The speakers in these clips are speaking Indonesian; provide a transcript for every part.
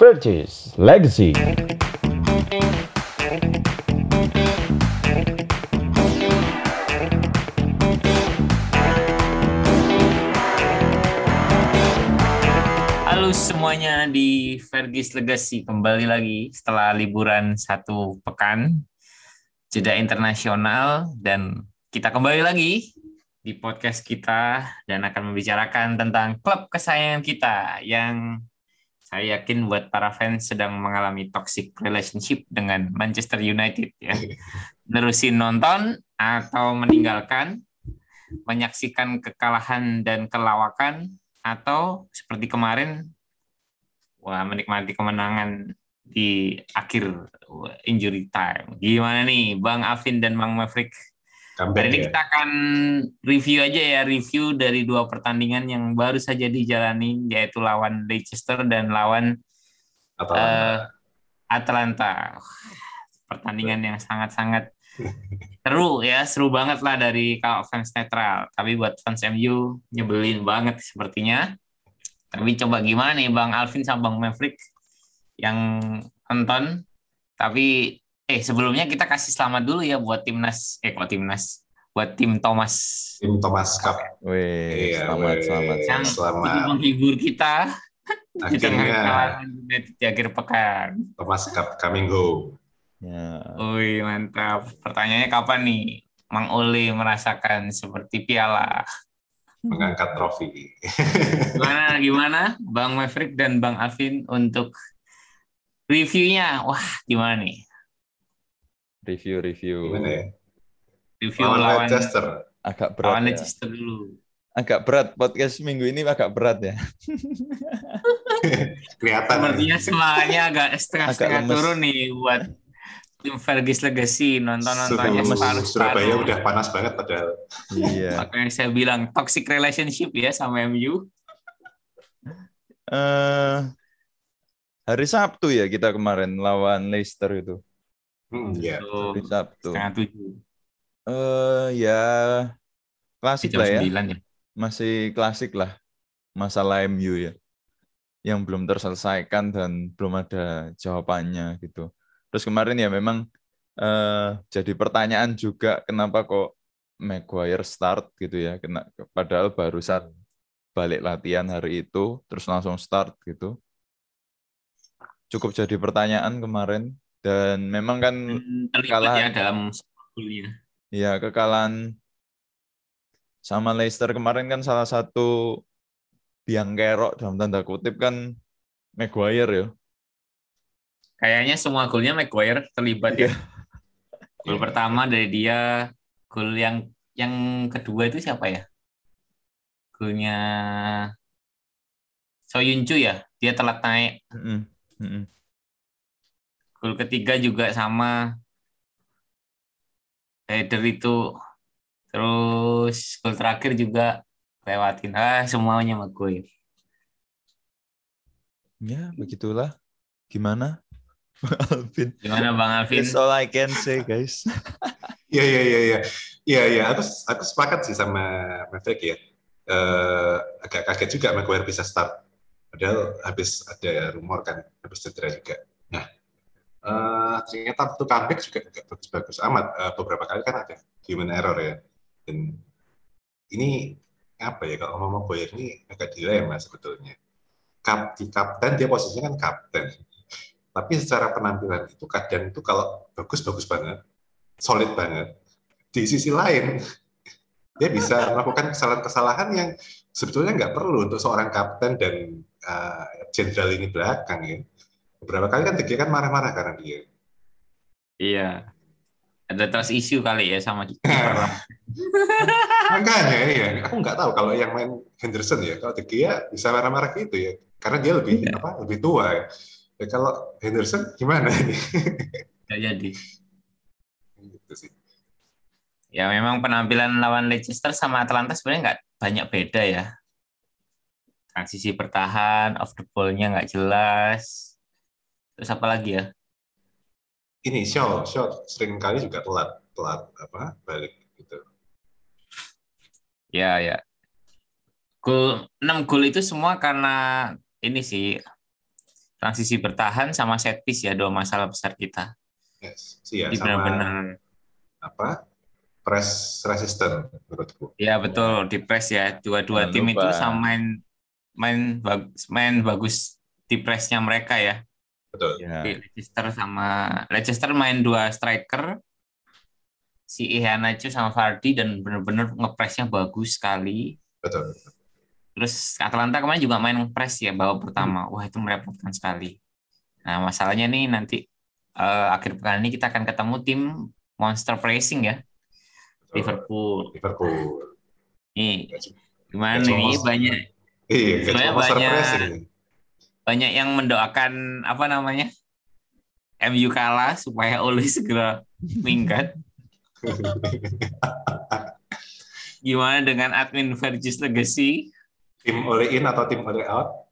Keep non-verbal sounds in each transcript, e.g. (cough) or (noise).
Purchase Legacy. Halo semuanya di Fergis Legacy kembali lagi setelah liburan satu pekan jeda internasional dan kita kembali lagi di podcast kita dan akan membicarakan tentang klub kesayangan kita yang saya yakin buat para fans sedang mengalami toxic relationship dengan Manchester United ya. Nerusin nonton atau meninggalkan, menyaksikan kekalahan dan kelawakan atau seperti kemarin wah menikmati kemenangan di akhir injury time. Gimana nih Bang Afin dan Bang Maverick? Comeback ini ya. kita akan review aja ya, review dari dua pertandingan yang baru saja dijalani, yaitu lawan Leicester dan lawan Atalanta. eh, Atlanta. Pertandingan yang sangat-sangat (laughs) seru ya, seru banget lah dari kalau fans netral. Tapi buat fans MU nyebelin banget sepertinya. Tapi coba gimana nih Bang Alvin sama Bang Maverick yang nonton. Tapi eh sebelumnya kita kasih selamat dulu ya buat timnas eh kok timnas buat tim Thomas Tim Thomas Cup. Wih, Iya, selamat, selamat. yang selamat. jadi menghibur kita di tengah Akhirnya di akhir pekan. Thomas Cup coming home. Ya. Wih mantap. Pertanyaannya kapan nih Mang Ole merasakan seperti piala? mengangkat trofi. Gimana gimana Bang Maverick dan Bang Alvin untuk reviewnya? Wah gimana nih? Review, review. Gimana ya? Review Lawan lawan Leicester. Agak berat lawan ya. Leicester dulu. Agak berat podcast minggu ini agak berat ya. (laughs) Kelihatan. Sepertinya semangatnya agak setengah-setengah Agak lemes. turun nih buat tim Fergus Legacy nonton-nontonnya separuh Surabaya udah panas banget padahal. Iya. (laughs) Makanya saya bilang toxic relationship ya sama MU. Eh hari Sabtu ya kita kemarin lawan Leicester itu. Hmm, ya. Hari Sabtu. setengah tujuh. Eh ya klasik lah ya. ya. Masih klasik lah masalah MU ya. Yang belum terselesaikan dan belum ada jawabannya gitu. Terus kemarin ya memang eh jadi pertanyaan juga kenapa kok Maguire start gitu ya. Kena, padahal barusan balik latihan hari itu terus langsung start gitu. Cukup jadi pertanyaan kemarin dan memang kan Dan ya Kekalahan. dalam golnya. ya kekalahan sama Leicester kemarin kan salah satu biang kerok dalam tanda kutip kan Maguire ya. Kayaknya semua golnya Maguire terlibat Iya. ya. (laughs) Gol pertama dari dia, gol yang yang kedua itu siapa ya? Golnya Soyuncu ya, dia telat naik. Mm-mm, mm-mm. Gol ketiga juga sama header itu. Terus gol terakhir juga lewatin. Ah, semuanya Maguire. Ya begitulah. Gimana? Alvin. Gimana Bang Alvin? That's all I can say guys. (laughs) Iya, iya, iya, iya. Iya, iya. Aku, aku sepakat sih sama Maverick ya. Eh, agak kaget juga Maguire bisa start. Padahal habis ada rumor kan, habis cedera juga. Nah, eh, ternyata waktu comeback juga agak bagus-bagus amat. Eh, beberapa kali kan ada human error ya. Dan ini apa ya, kalau ngomong Maguire ini agak dilema sebetulnya. Kap, di kapten, dia posisinya kan kapten. Tapi secara penampilan itu kadang itu kalau bagus-bagus banget, solid banget. Di sisi lain, dia bisa (laughs) melakukan kesalahan-kesalahan yang sebetulnya nggak perlu untuk seorang kapten dan uh, jenderal ini belakang ya. Beberapa kali kan Gea kan marah-marah karena dia. Iya. Ada trust issue kali ya sama (laughs) kita. Makanya iya, aku nggak tahu kalau yang main Henderson ya, kalau De Gea bisa marah-marah gitu ya, karena dia lebih Iya. apa lebih tua ya. Ya, kalau Henderson gimana ini? (laughs) Nggak jadi. gitu sih. Ya memang penampilan lawan Leicester sama Atlanta sebenarnya nggak banyak beda ya. Transisi bertahan, off the ball-nya nggak jelas. Terus apa lagi ya? Ini shot, shot sering kali juga telat, telat apa balik gitu. Ya ya. Gol 6 gol itu semua karena ini sih transisi bertahan sama set piece ya dua masalah besar kita. Yes. Ya, Jadi sama benar-benar apa? Press resistant menurutku. ya betul di press ya dua-dua tim lupa. itu sama main main bagus main bagus di pressnya mereka ya. Betul. Ya. Di Leicester sama Leicester main dua striker si Iheanacho sama Vardy dan benar-benar ngepressnya bagus sekali. Betul. Terus Atalanta kemarin juga main press ya babak pertama. Wah itu merepotkan sekali. Nah masalahnya nih nanti eh, akhir pekan ini kita akan ketemu tim monster pressing ya betul. Liverpool. Liverpool. Nih gimana nih monster. banyak Iya, banyak- pressing. Banyak yang mendoakan apa namanya MU kalah supaya Oli segera minggat. (laughs) Gimana dengan admin Vergis Legacy? tim oleh in atau tim oleh out?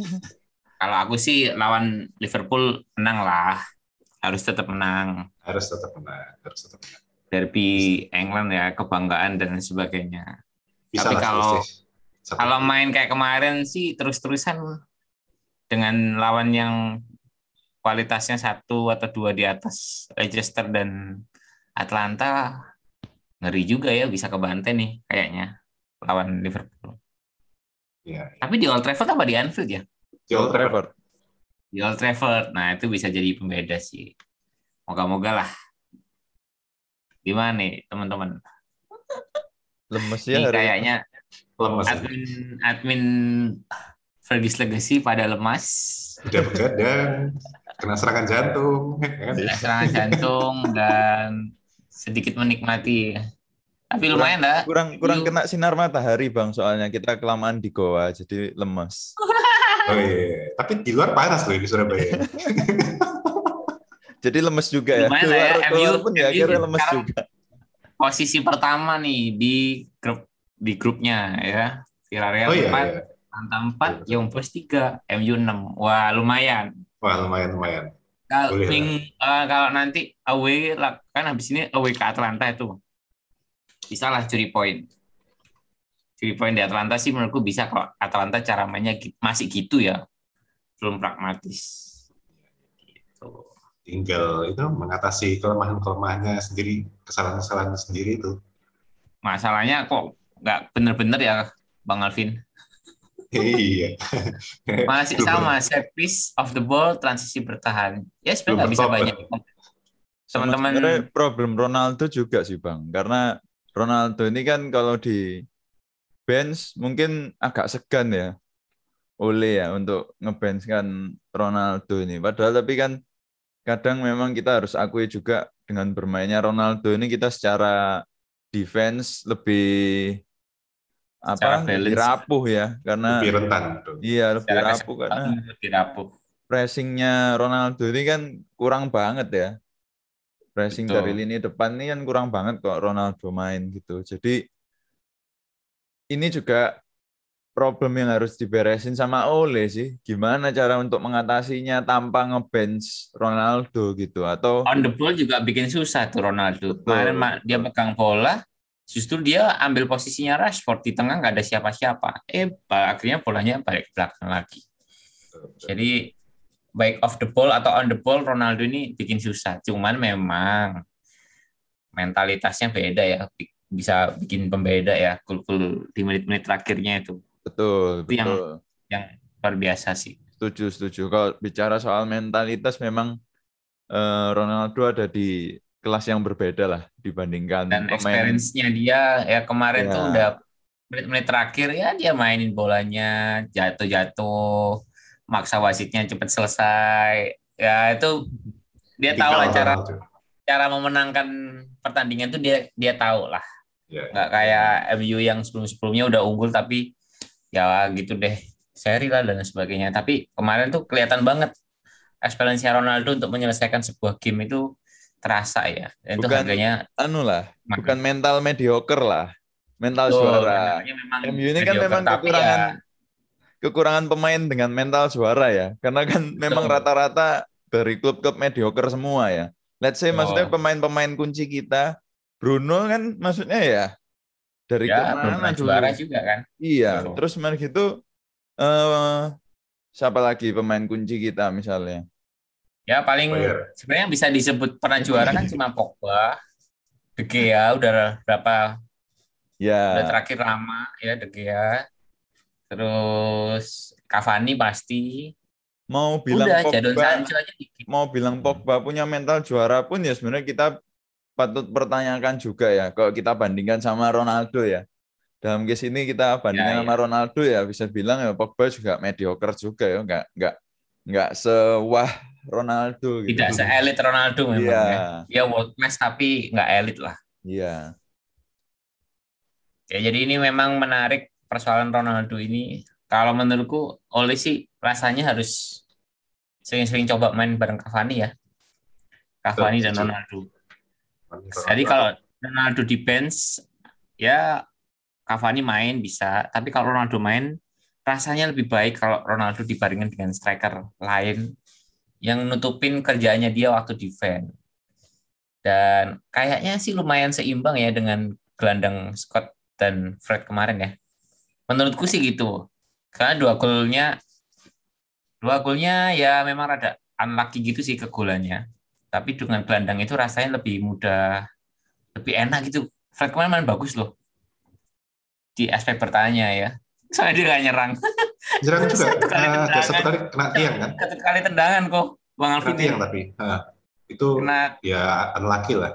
(laughs) Kalau aku sih lawan Liverpool menang lah. Harus tetap menang. Harus tetap menang. Harus tetap menang. Derby England ya, kebanggaan dan sebagainya. Bisa Tapi kalau-. Kalau main kayak kemarin sih terus-terusan dengan lawan yang kualitasnya satu atau dua di atas Leicester dan Atlanta ngeri juga ya bisa kebantai nih kayaknya lawan Liverpool. Iya. Tapi di Old Trafford apa di Anfield ya? Di Old Trafford. Di Old Trafford. Nah itu bisa jadi pembeda sih. Moga-moga lah. Gimana nih teman-teman? Lemes ya Ini kayaknya Lemas. admin admin Fergus Legacy pada lemas. Udah begadang. Kena serangan jantung. ya kan? Ada serangan jantung dan sedikit menikmati. Tapi lumayan dah. kurang kurang kena sinar matahari bang soalnya kita kelamaan di goa jadi lemes (laughs) Oh iya. Tapi di luar panas loh di Surabaya. (laughs) jadi lemes juga ya Lumayan keluar, ya, keluar pun ya akhirnya lemes sekarang juga Posisi pertama nih di grup di grupnya ya. Villarreal Oh iya. 4, iya. Atalanta 4, Young Boys 3, MU 6. Wah, lumayan. Wah lumayan lumayan. Kalau eh, kalau nanti away kan habis ini away ke Atlanta itu. Bisa lah curi poin. Curi poin di Atlanta sih menurutku bisa kalau Atlanta cara mainnya masih gitu ya. Belum pragmatis. Gitu. Tinggal itu mengatasi kelemahan-kelemahannya sendiri, kesalahan-kesalahan sendiri itu. Masalahnya kok nggak bener-bener ya Bang Alvin. Iya. Masih Belum sama set piece of the ball transisi bertahan. Ya sebenarnya nggak bisa banyak. Teman-teman- problem Ronaldo juga sih bang karena Ronaldo ini kan kalau di bench mungkin agak segan ya oleh ya untuk ngebench kan Ronaldo ini padahal tapi kan kadang memang kita harus akui juga dengan bermainnya Ronaldo ini kita secara defense lebih apa lebih rapuh ya karena Lebih rentan. tuh. iya lebih Secara rapuh karena lebih rapuh. pressingnya Ronaldo ini kan kurang banget ya. Pressing Betul. dari lini depan ini kan kurang banget kok Ronaldo main gitu. Jadi ini juga problem yang harus diberesin sama Ole sih. Gimana cara untuk mengatasinya tanpa ngebench Ronaldo gitu atau On the ball juga bikin susah tuh Ronaldo. Betul, Kemarin ma- dia pegang bola, justru dia ambil posisinya Rashford di tengah nggak ada siapa-siapa. Eh, akhirnya bolanya balik ke belakang lagi. Jadi baik off the ball atau on the ball Ronaldo ini bikin susah. Cuman memang mentalitasnya beda ya, Bi- bisa bikin pembeda ya. Kul-kul di menit-menit terakhirnya itu betul Itu yang- betul. yang luar biasa sih. Setuju setuju. Kalau bicara soal mentalitas memang eh, Ronaldo ada di kelas yang berbeda lah dibandingkan Dan pemain experience-nya dia ya kemarin Ya. tuh udah menit-menit terakhir ya dia mainin bolanya jatuh-jatuh, maksa wasitnya cepet selesai. Ya itu dia tahu lah cara cara memenangkan pertandingan tuh dia dia tahu lah. Ya, Nggak kayak MU yang sebelum-sebelumnya udah unggul tapi ya gitu deh seri lah dan sebagainya. Tapi kemarin tuh kelihatan banget experience Ronaldo untuk menyelesaikan sebuah game itu terasa ya. Dan itu Bukan- harganya anu lah, bukan mental mediocre lah, mental Betul, juara. MU ini kan memang tapi kekurangan ya, kekurangan pemain dengan mental juara ya, karena kan memang rata-rata dari klub-klub mediocre semua ya. Let's say Oh. maksudnya pemain-pemain kunci kita, Bruno kan maksudnya ya dari ya klub belum mana pernah dulu? juara juga kan. Iya, Betul. terus main gitu eh siapa lagi pemain kunci kita misalnya? Ya paling sebenarnya bisa disebut pernah juara kan cuma Pogba, De Gea udah berapa Ya, udah terakhir lama ya De Gea. Terus Cavani pasti. mau bilang udah Jadon Pogba, Sancho aja dikit. mau bilang Pogba punya mental juara pun ya sebenarnya kita patut pertanyakan juga ya. Kalau kita bandingkan sama Ronaldo ya. Dalam case ini kita bandingkan Ya, sama Ronaldo ya bisa bilang ya Pogba juga mediocre juga ya, nggak nggak nggak sewah Ronaldo gitu. Tidak se-elit Ronaldo memang Iya. ya. Dia world class tapi nggak elit lah. Iya. Ya, jadi ini memang menarik persoalan Ronaldo ini. Kalau menurutku Oleh sih rasanya harus sering-sering coba main bareng Cavani ya. Cavani dan. Ronaldo. Jadi kalau Ronaldo di bench ya Cavani main bisa, tapi kalau Ronaldo main rasanya lebih baik kalau Ronaldo dibandingkan dengan striker lain yang nutupin kerjaannya dia waktu defense. Dan kayaknya sih lumayan seimbang ya dengan gelandang Scott dan Fred kemarin ya. Menurutku sih gitu. Karena dua golnya dua golnya ya memang rada unlucky gitu sih ke golannya. Tapi dengan gelandang itu rasanya lebih mudah, lebih enak gitu. Fred kemarin main bagus loh. Di aspek bertanya ya. (laughs) Soalnya dia gak nyerang. (laughs) Jerang juga. Satu kali Ah, ada satu tendangan. kali kena tiang kan? Satu kali tendangan kok. Bang Kena Alvin tiang tapi. Ah, itu kena ya unlucky lah.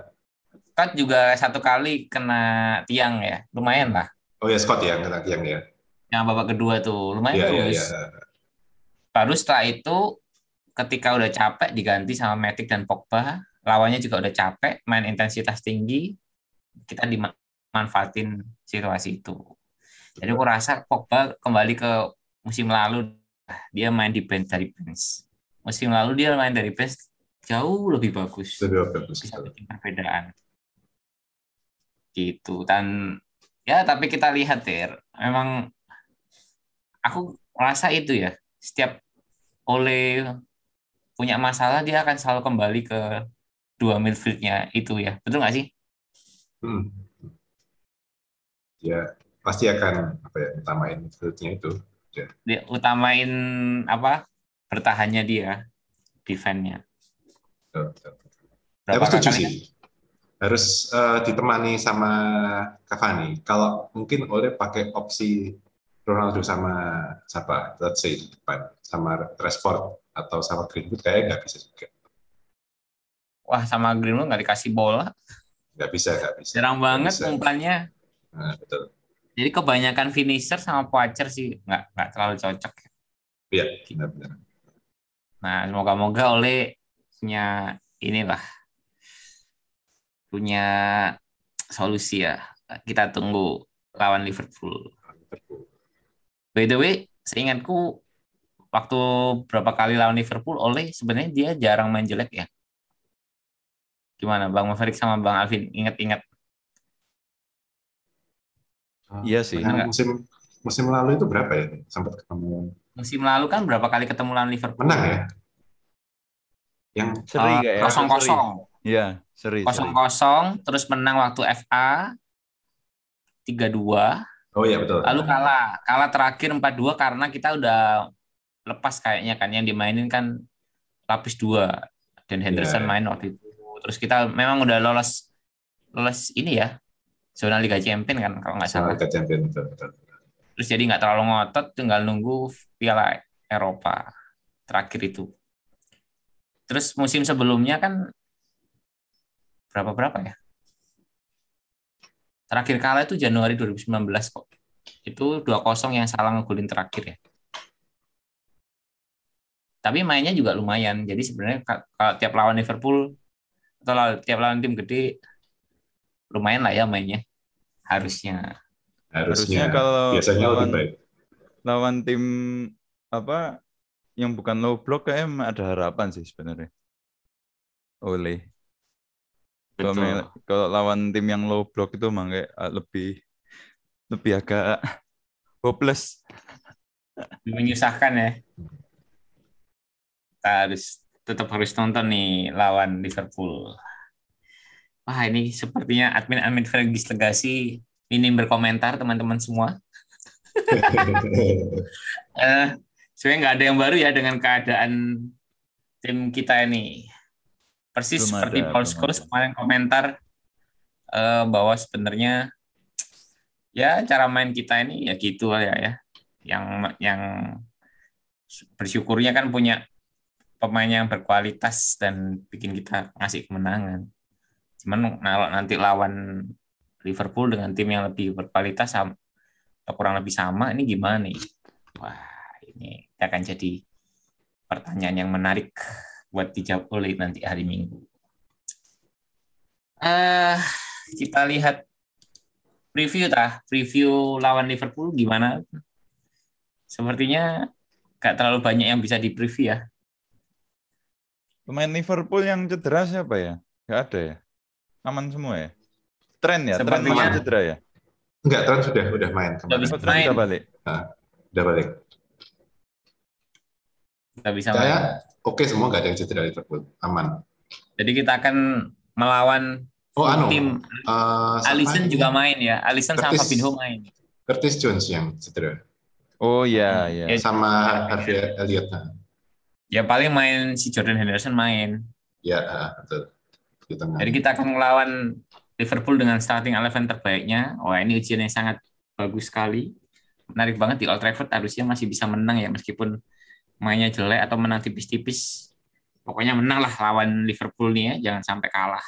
Scott juga satu kali kena tiang ya. Lumayan lah. Oh ya Scott ya kena tiang ya. Yang babak kedua tuh. Lumayan Iya iya bagus. iya. Baru setelah itu ketika udah capek diganti sama Matic dan Pogba, lawannya juga udah capek, main intensitas tinggi, kita dimanfaatin situasi itu. Jadi aku rasa Pogba kembali ke musim lalu dia main di bench dari bench. Musim lalu dia main dari bench jauh lebih bagus. Lebih bagus. Bisa bikin perbedaan. Gitu. Dan ya tapi kita lihat ya, memang aku merasa itu ya, setiap oleh punya masalah dia akan selalu kembali ke dua midfieldnya itu ya. Betul nggak sih? Hmm. Ya pasti akan apa ya utamain fieldnya itu. Dia utamain apa? Bertahannya dia, defense-nya. Betul, betul. Ya, Berapa aku setuju sih. Harus eh, ditemani sama Cavani. Kalau mungkin oleh pakai opsi Ronaldo sama siapa? Let's say di depan sama Rashford atau sama Greenwood kayaknya nggak bisa juga. Wah, sama Greenwood nggak dikasih bola. Nggak bisa, nggak bisa. Jarang banget umpannya. Nah, betul. Jadi kebanyakan finisher sama Poacher sih nggak nggak terlalu cocok. Iya, benar-benar. Nah, semoga-moga oleh punya inilah punya solusi ya. Kita tunggu lawan Liverpool. By the way, seingatku waktu berapa kali lawan Liverpool oleh sebenarnya dia jarang main jelek ya. Gimana Bang Maverick sama Bang Alvin? Ingat-ingat Iya sih. Benar nggak? Musim musim lalu itu berapa ya? Sempat ketemu musim lalu kan berapa kali ketemu lawan Liverpool? menang ya? Yang Seri kayak ya? kosong kosong Iya, seri. kosong seri. kosong terus menang waktu FA 3-2 oh iya betul. lalu kalah kalah terakhir 4-2 karena kita udah lepas kayaknya kan yang dimainin kan lapis dua dan Henderson Iya. main waktu itu terus kita memang udah lolos lolos ini ya zona Liga Champion kan kalau nggak salah. Liga Champion betul, betul. terus jadi nggak terlalu ngotot tinggal nunggu Piala Eropa terakhir itu. Terus musim sebelumnya kan berapa berapa ya? Terakhir kalah itu Januari 2019 kok. Itu 2-0 yang salah ngegolin terakhir ya. Tapi mainnya juga lumayan. Jadi sebenarnya ka- kalau tiap lawan Liverpool atau tiap lawan tim gede lumayan lah ya mainnya harusnya Harusnya Harusnya, kalau biasanya lawan, lebih baik. lawan tim apa yang bukan low block kayak emang ada harapan sih sebenarnya. Oleh. Kalau kalau lawan tim yang low block itu emang kayak ah, lebih lebih agak (laughs) hopeless. menyusahkan ya. Kita harus tetap harus nonton nih lawan Liverpool. Wah ini sepertinya admin-admin Fergis Legasi minim berkomentar teman-teman semua. (laughs) Eh, sebenarnya nggak ada yang baru ya dengan keadaan tim kita ini. Persis Belum seperti ada, Paul Scholes kemarin komentar eh, bahwa sebenarnya ya cara main kita ini ya gitu ya ya. Yang yang bersyukurnya kan punya pemain yang berkualitas dan bikin kita ngasih kemenangan. Cuman kalau nanti lawan Liverpool dengan tim yang lebih berkualitas sama, atau kurang lebih sama, ini gimana nih? Wah, ini akan jadi pertanyaan yang menarik buat dijawab oleh nanti hari Minggu. Eh, kita lihat preview tah, preview lawan Liverpool gimana? Sepertinya gak terlalu banyak yang bisa di preview ya. Pemain Liverpool yang cedera siapa ya? Gak ada ya? Aman semua ya? Tren ya? Tren yang cedera ya? Enggak, Trent sudah udah main kemarin. bisa Oh, Tren main. udah balik? Udah balik. Kita bisa Saya main. oke semua nggak ada yang cedera Liverpool, aman. Jadi kita akan melawan Oh, anu, tim eh, siapa Alisson ini? juga main ya. Alisson sama. Fabinho main. Curtis Jones yang cedera. Oh iya, iya. Ya, Sama Iya. Harvey Elliott. Nah, Ya paling main si Jordan Henderson main. Ya, ah, betul. Di tengah. Jadi kita akan melawan Liverpool dengan starting eleven terbaiknya. Wah ini ujian yang sangat bagus sekali. Menarik banget di Old Trafford harusnya masih bisa menang ya meskipun mainnya jelek atau menang tipis-tipis. Pokoknya menang lah lawan Liverpool nih ya, jangan sampai kalah.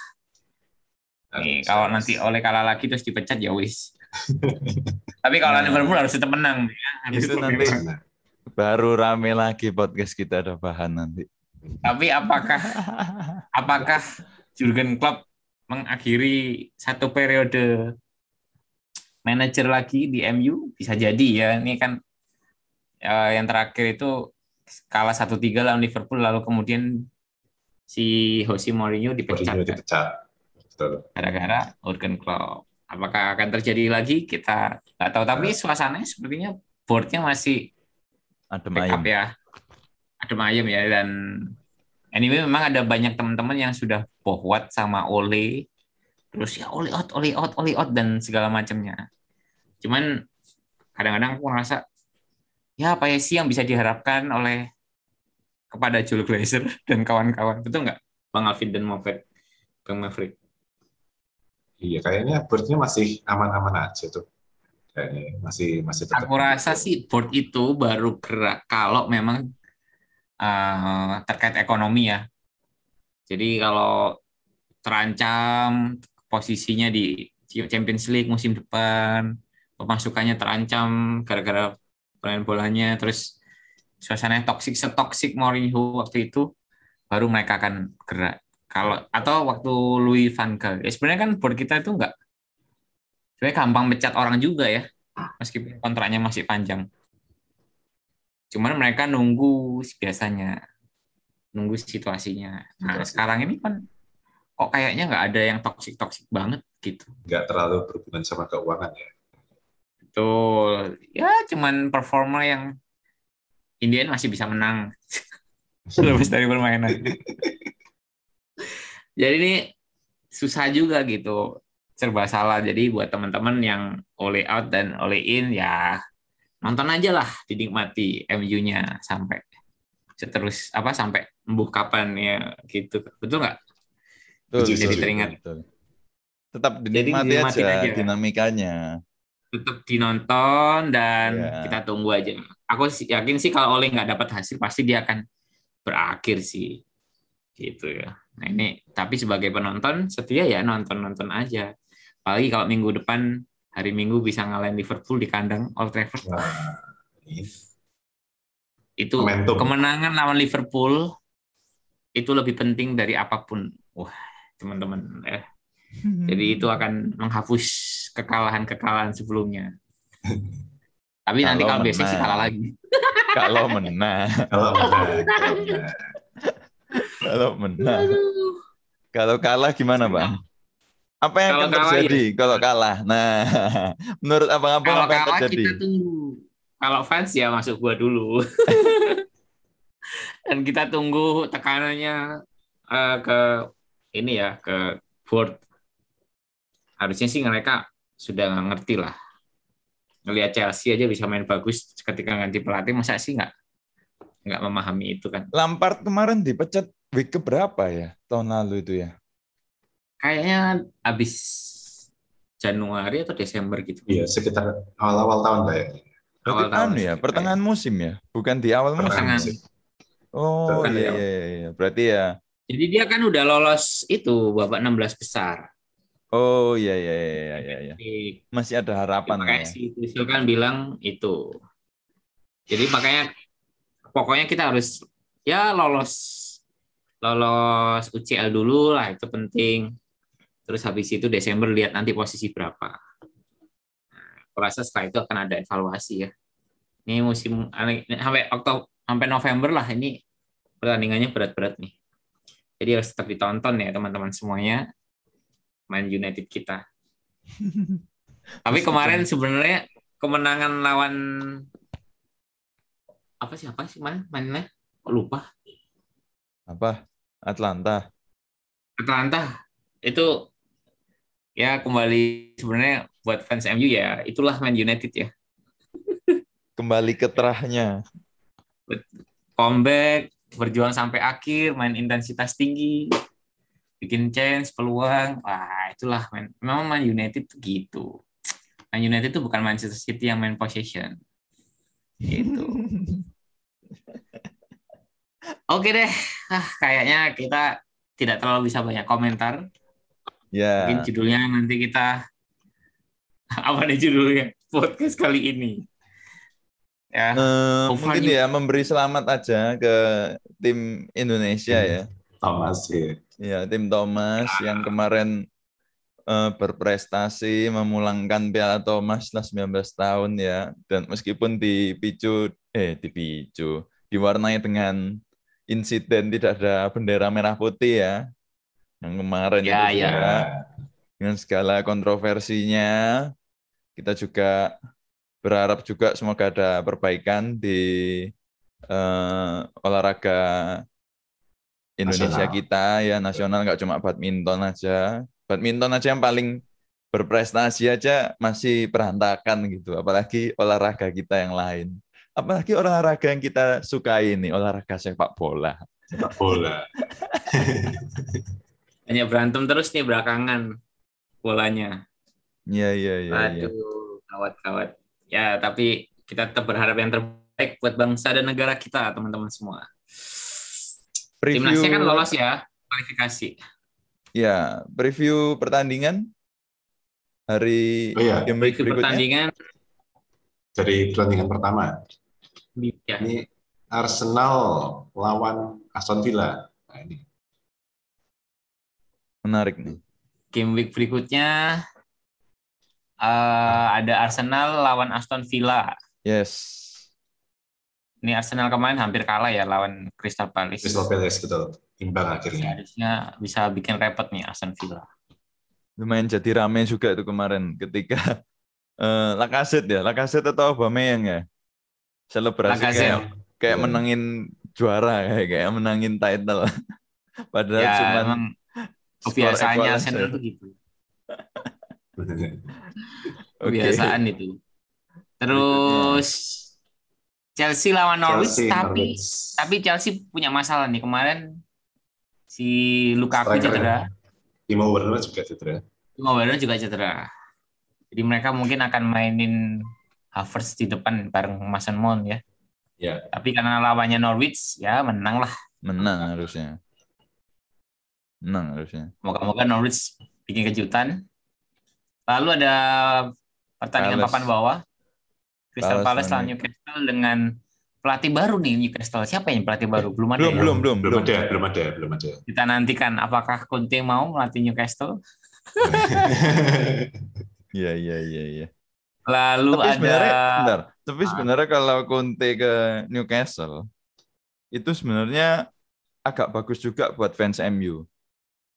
Nih, kalau nanti oleh kalah lagi terus dipecat ya wis. (laughs) Tapi kalau Nah. Liverpool harus tetap menang. Ya. Harus Itu nanti menang. Baru rame lagi podcast kita ada bahan nanti. Tapi apakah (laughs) apakah Jurgen Klopp mengakhiri satu periode manajer lagi di MU bisa jadi ya ini kan eh, yang terakhir itu kalah 1-3 lawan Liverpool lalu kemudian si Jose Mourinho dipecat. Mourinho dipecat. Betul. gara-gara Jurgen Klopp. Apakah akan terjadi lagi? Kita nggak tahu. Tapi suasananya sepertinya boardnya masih Adem ayem. ya. Adem ayem ya dan anyway memang ada banyak teman-teman yang sudah bohwat sama Ole terus ya Ole out Ole out Ole out dan segala macamnya cuman kadang-kadang aku ngerasa ya apa ya sih yang bisa diharapkan oleh kepada Joel Glazer (laughs) dan kawan-kawan betul nggak Bang Alvin dan Maverick Bang Maverick Iya, kayaknya boardnya masih aman-aman aja tuh. Kayaknya masih masih tetap. Aku rasa sih board itu baru gerak kalau memang eh, terkait ekonomi ya. Jadi kalau terancam posisinya di Champions League musim depan, pemasukannya terancam gara-gara pemain bolanya, terus suasananya toksik setoksik Mourinho waktu itu, baru mereka akan gerak. Kalau atau waktu Louis van Gaal, ya sebenarnya kan board kita itu enggak, sebenarnya gampang mecat orang juga ya meskipun kontraknya masih panjang. Cuman mereka nunggu biasanya, nunggu situasinya. Nah Situasi. sekarang ini kan kok kayaknya nggak ada yang toksik toksik banget gitu. nggak terlalu berhubungan sama keuangan ya. Betul. Ya cuman performa yang Indian masih bisa menang. (laughs) Lepas dari permainan. Jadi ini susah juga gitu. Serba salah. Jadi buat teman-teman yang oleh out dan oleh in ya nonton aja lah dinikmati MU-nya sampai terus apa sampai embuk kapan ya gitu. Betul nggak? Betul, Jadi betul, teringat. betul. Tetap Jadi dinikmati dinikmatin aja, aja. dinamikanya. tetap dinonton dan Iya. kita tunggu aja. Aku yakin sih kalau Oleh nggak dapat hasil pasti dia akan berakhir sih, gitu ya. Nah ini tapi sebagai penonton setia ya nonton nonton aja. Apalagi kalau minggu depan hari Minggu bisa ngalahin Liverpool di kandang Old Trafford, Wah, ini itu Momentum. kemenangan lawan Liverpool itu lebih penting dari apa pun. Wah teman-teman, eh. jadi itu akan menghapus kekalahan-kekalahan sebelumnya. (laughs) Tapi nanti Kalau kalau besok sih kalah lagi. (laughs) kalau menang, kalau menang, kalau (laughs) menang. kalau menang. Kalau kalah gimana, Bang? Apa yang Kalau akan kalah, terjadi kalau kalah? Nah, menurut abang-abang Kalau apa yang kalah terjadi? kita tunggu. Kalau fans ya masuk gua dulu. (laughs) Dan kita tunggu tekanannya eh, ke ini ya ke board. Harusnya sih mereka sudah ngerti lah. Ngelihat Chelsea aja bisa main bagus ketika ganti pelatih, masa sih nggak nggak memahami itu kan. Lampard kemarin dipecat week keberapa ya tahun lalu itu ya? Kayaknya habis Januari atau Desember gitu. Iya, sekitar awal-awal tahun lah ya. Berarti Awal tahun anu ya, pertengahan musim ya, bukan di awal musim. Pertengahan. musim. Oh Pertengahan iya, awal. iya iya, berarti ya. Jadi dia kan udah lolos itu babak 16 besar. Oh iya iya iya iya iya. iya. Masih ada harapan makanya ya. si Tuchel kan bilang itu. Jadi makanya pokoknya kita harus ya lolos lolos UCL dulu lah itu penting. Terus habis itu Desember lihat nanti posisi berapa. Aku rasa setelah itu akan ada evaluasi ya. Ini musim sampai Oktober sampai November lah ini pertandingannya berat-berat nih. Jadi harus tetap ditonton ya teman-teman semuanya main United kita. (laughs) Tapi kemarin sebenarnya kemenangan lawan apa sih apa sih mana mainnya? Kok lupa. Apa? Atlanta. Atlanta itu ya kembali sebenarnya buat fans MU ya itulah Man United ya. Kembali ke terahnya. Comeback, berjuang sampai akhir, main intensitas tinggi, bikin chance, peluang. Wah, itulah man. Memang Man United tuh gitu. Man United itu bukan Manchester City yang main possession. Gitu. (laughs) Oke deh, ah, kayaknya kita tidak terlalu bisa banyak komentar. Ya. Mungkin judulnya nanti kita (laughs) apa nih judulnya podcast kali ini? Ya, far mungkin ya memberi selamat aja ke tim Indonesia ya. Thomas ya. Ya, tim Thomas yang kemarin eh, berprestasi memulangkan Piala Thomas setelah 19 tahun ya. Dan meskipun dipicu eh dipicu diwarnai dengan insiden tidak ada bendera merah putih ya. Yang kemarin Ya, itu ya. juga dengan segala kontroversinya kita juga berharap juga semoga ada perbaikan di eh, olahraga Indonesia Nasional. kita ya nasional nggak cuma badminton aja badminton aja yang paling berprestasi aja masih berantakan gitu apalagi olahraga kita yang lain apalagi olahraga yang kita sukai ini olahraga sepak bola Sepak bola. (laughs) banyak berantem terus nih belakangan bolanya. Iya iya iya iya. Aduh, kawat-kawat. Ya, tapi kita tetap berharap yang terbaik buat bangsa dan negara kita, teman-teman semua. preview Timnasnya kan lolos ya, kualifikasi. ya preview pertandingan hari Oh iya, game week Preview berikutnya pertandingan dari pertandingan pertama. ya, Ini Arsenal lawan Aston Villa. Nah, ini menarik nih game week berikutnya eh, ada Arsenal lawan Aston Villa. yes Ini Arsenal kemarin hampir kalah ya lawan Crystal Palace. Crystal Palace betul. Imbang akhirnya. Harusnya bisa bikin repot nih Aston Villa. lumayan jadi rame juga itu kemarin ketika (laughs) eh Lacazette ya Lacazette atau Aubameyang ya selebrasi Lacazette. kayak kayak Ya. menangin juara kayak kayak menangin title (laughs) padahal Ya, cuma kebiasaannya Arsenal tuh gitu. (laughs) Kebiasaan itu. Terus Chelsea lawan Norwich Chelsea, tapi Norwich. tapi Chelsea punya masalah nih kemarin si Lukaku Striker. cedera, Timo Werner juga cedera. Timo Werner juga cedera. Jadi mereka mungkin akan mainin Havertz di depan bareng Mason Mount ya. Ya. Tapi karena lawannya Norwich ya menang lah. menang harusnya menang harusnya Moga-moga Norwich bikin kejutan. Lalu ada pertandingan Palace. papan bawah. Crystal Palace Palace lawan Newcastle dengan pelatih baru nih Newcastle. Siapa yang pelatih baru? Belum ada. belum ya? belum belum Belum belum ada, belum ada, belum ada. Kita nantikan apakah Conte mau melatih Newcastle. (laughs) iya iya iya iya Lalu tapi ada sebenarnya bentar tapi Ah. sebenarnya kalau Conte ke Newcastle itu sebenarnya agak bagus juga buat fans MU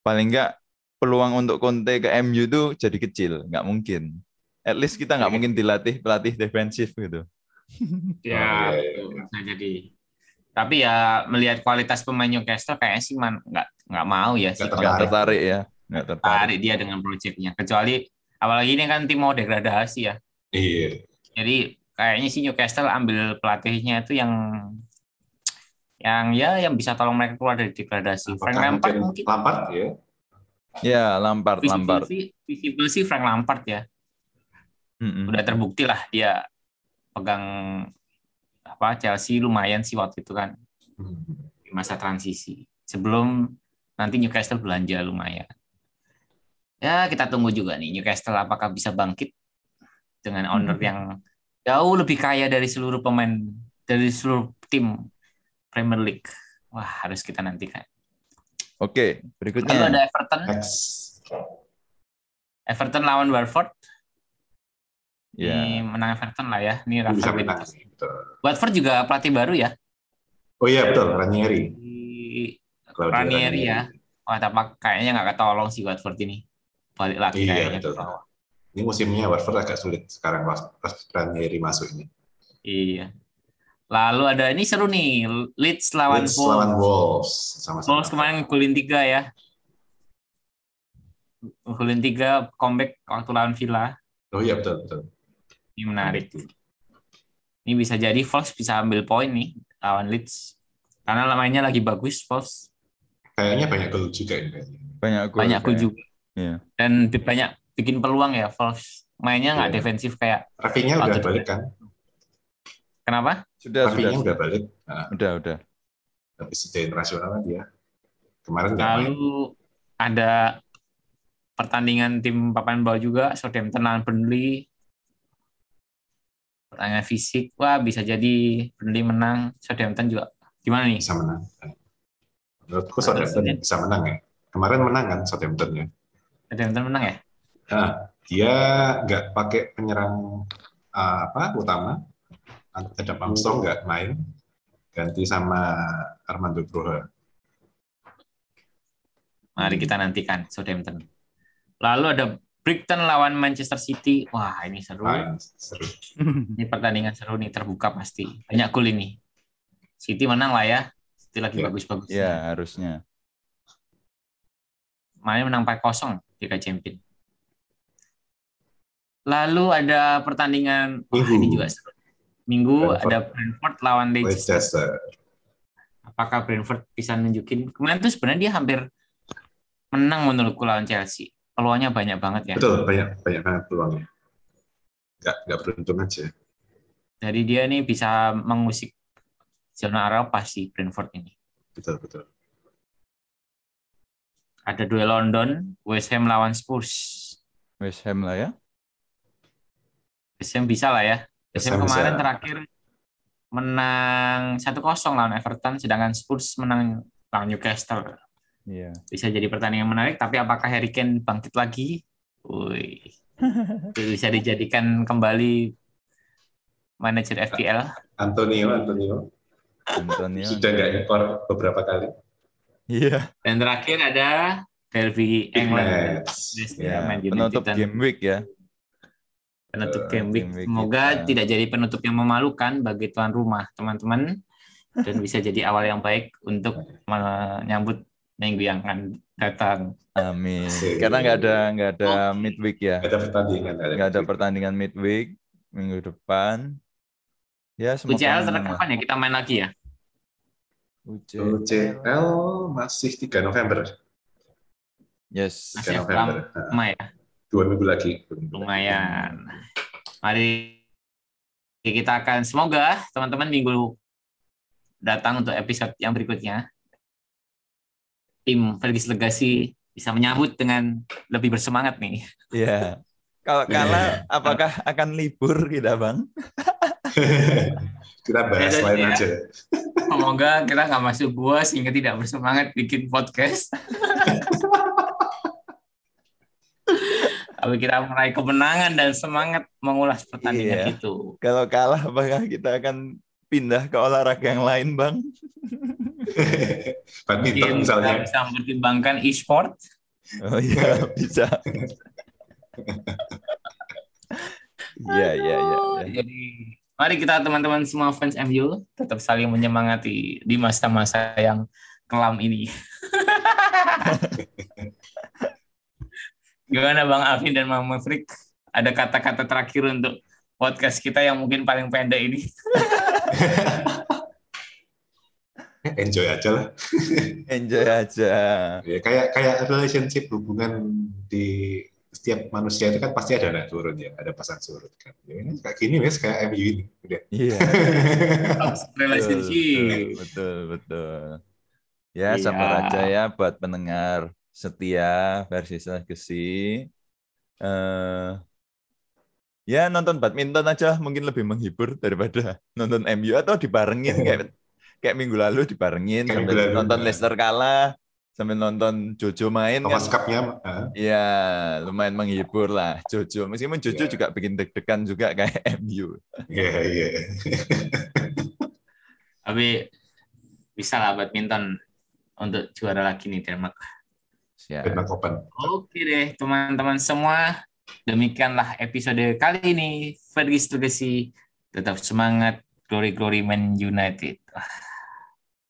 paling enggak peluang untuk Conte ke MU itu jadi kecil nggak mungkin at least kita nggak Iya. mungkin dilatih pelatih defensif gitu (laughs) ya Oh, iya, iya, bisa jadi. Tapi ya melihat kualitas pemain Newcastle kayaknya sih man, nggak nggak mau ya sih Nggak Tertarik. ya nggak tertarik tarik dia dengan proyeknya. Kecuali apalagi ini kan tim mau degradasi ya. Iya. Jadi kayaknya sih Newcastle ambil pelatihnya itu yang yang ya yang bisa tolong mereka keluar dari degradasi. Frank Lampard mungkin mungkin. Lampard ya. Ya, Lampard, Visible Lampard. sih, visible sih Frank Lampard ya. Mm-mm. Udah terbukti lah dia pegang apa Chelsea lumayan sih waktu itu kan di masa transisi. Sebelum nanti Newcastle belanja lumayan. Ya kita tunggu juga nih Newcastle apakah bisa bangkit dengan owner Hmm. yang jauh lebih kaya dari seluruh pemain dari seluruh tim Premier League. Wah harus kita nantikan. Oke, Lalu berikutnya. ada Everton. Next. Everton lawan Watford. Ini Ya. menang Everton lah ya. Ini Bisa Rafa menang. Benitez. Betul. Watford juga pelatih baru ya. Oh iya betul, Ranieri. Claudio Ranieri ya. Wah, tapi kayaknya nggak ketolong sih Watford ini. Balik lagi Iya, kayaknya. betul. Ini musimnya Watford agak sulit sekarang pas pas Ranieri masuk ini. Iya. Lalu ada ini seru nih, Leeds lawan Leeds Wolves. lawan Wolves sama-sama. Wolves kemarin ngegulin tiga ya. Ngegulin tiga comeback waktu lawan Villa. Oh iya betul betul. Ini menarik. Ini bisa jadi Wolves bisa ambil poin nih lawan Leeds. Karena mainnya lagi bagus Wolves. Kayaknya banyak gol juga ini. kayaknya. Banyak gol. Banyak gol juga. Iya. Dan banyak bikin peluang ya Wolves. Mainnya nggak Iya. defensif kayak Rafinya udah balik kan? Kenapa? Sudah, sudah, sudah. udah balik. Nah, Udah, udah. habis itu internasional dia. Kemarin nggak main. Lalu ada pertandingan tim papan bawah juga, Southampton lawan Burnley. Pertandingan fisik, wah bisa jadi Burnley menang, Southampton juga. Gimana nih? bisa menang. Menurutku Southampton bisa menang ya. Kemarin menang kan Southampton ya. Southampton menang ya? Nah, dia nggak pakai penyerang uh, apa utama. Adam Armstrong nggak main. Ganti sama Armando Broja. Mari kita nantikan Southampton. Lalu ada Brighton lawan Manchester City. Wah, ini seru. Main seru. (laughs) Ini pertandingan seru nih, terbuka pasti. Banyak gol ini. City menang lah ya. City lagi Iya. bagus-bagus. Ya, harusnya. Kemarin menang 4-0 Liga Champion. Lalu ada pertandingan wah, ini juga seru. Minggu Brentford. ada Brentford lawan Leicester. Leicester. Apakah Brentford bisa nunjukin? Kemarin tuh sebenarnya dia hampir menang menurutku lawan Chelsea. Peluangnya banyak banget ya. Betul, banyak banyak banget peluangnya. Nggak nggak beruntung aja. Jadi dia nih bisa mengusik zona Eropa sih Brentford ini. Betul betul. Ada duel London, West Ham lawan Spurs. West Ham lah ya. West Ham bisa lah ya. Ham kemarin bisa. terakhir menang 1-0 lawan Everton, sedangkan Spurs menang lawan Newcastle. Iya. Bisa jadi pertandingan menarik, tapi apakah Harry Kane bangkit lagi? Wih. Itu bisa dijadikan kembali manajer FPL. Antonio Antonio Antonio. sudah nggak impor beberapa kali. Iya. Dan terakhir ada Derby England. Ya, Man United penutup game week ya. Penutup Eh, game week. game week Semoga kita. tidak jadi penutup yang memalukan bagi tuan rumah, teman-teman, dan bisa jadi awal yang baik untuk menyambut minggu yang akan datang. Amin. Asik. Karena nggak ada nggak ada midweek ya. Nggak ada pertandingan. Nggak ada pertandingan midweek minggu depan. Ya, semoga UCL terakhir kapan ya kita main lagi ya? UCL. UCL masih 3 November. Yes. 3 Masih November. Nah, Lama ya, dua minggu lagi. Dua minggu lagi. lumayan. Mari kita akan semoga teman-teman minggu datang untuk episode yang berikutnya. Tim Fergis Legacy bisa menyambut dengan lebih bersemangat nih. Iya. Kalau kalah, apakah akan libur kita, Bang? Kita bahas Ya, lain ya. aja. Semoga kita nggak masuk gua sehingga tidak bersemangat bikin podcast. Tapi kita meraih kemenangan dan semangat mengulas pertandingan Iya. itu. Kalau kalah, apakah kita akan pindah ke olahraga yang lain, Bang? (laughs) Badminton Mungkin kita misalnya. bisa mempertimbangkan e-sport. Oh iya, (laughs) bisa. (laughs) Iya, iya, iya. iya. Jadi mari kita teman-teman semua fans MU tetap saling menyemangati di masa-masa yang kelam ini. Gimana Bang Alvin dan Bang Maverick? Ada kata-kata terakhir untuk podcast kita yang mungkin paling pendek ini. (laughs) enjoy aja lah. (laughs) Enjoy aja. Ya, kayak kayak relationship hubungan di setiap manusia itu kan pasti ada naik turun ya, ada pasang surut kan. Ya, ini kayak gini wes kayak MU ini. Udah. Iya. (laughs) Relationship. Betul, betul. Ya, Iya. sabar aja ya buat pendengar setia versi Legacy. Eh ya nonton badminton aja mungkin lebih menghibur daripada (laughs) nonton MU atau dibarengin kayak (laughs) kayak minggu lalu dibarengin Kayak sambil minggu lalu, nonton ya. Leicester kalah sambil nonton Jojo main kan Thomas Cup-nya ah, ya lumayan menghibur lah Jojo meskipun Jojo Iya. juga bikin deg-degan juga kayak (laughs) MU Iya, iya. Tapi bisa lah badminton untuk juara lagi nih Denmark. Denmark Open. Oke deh teman-teman semua. Demikianlah episode kali ini. Fergus Legacy. Tetap semangat. Glory Glory Man United. Wah,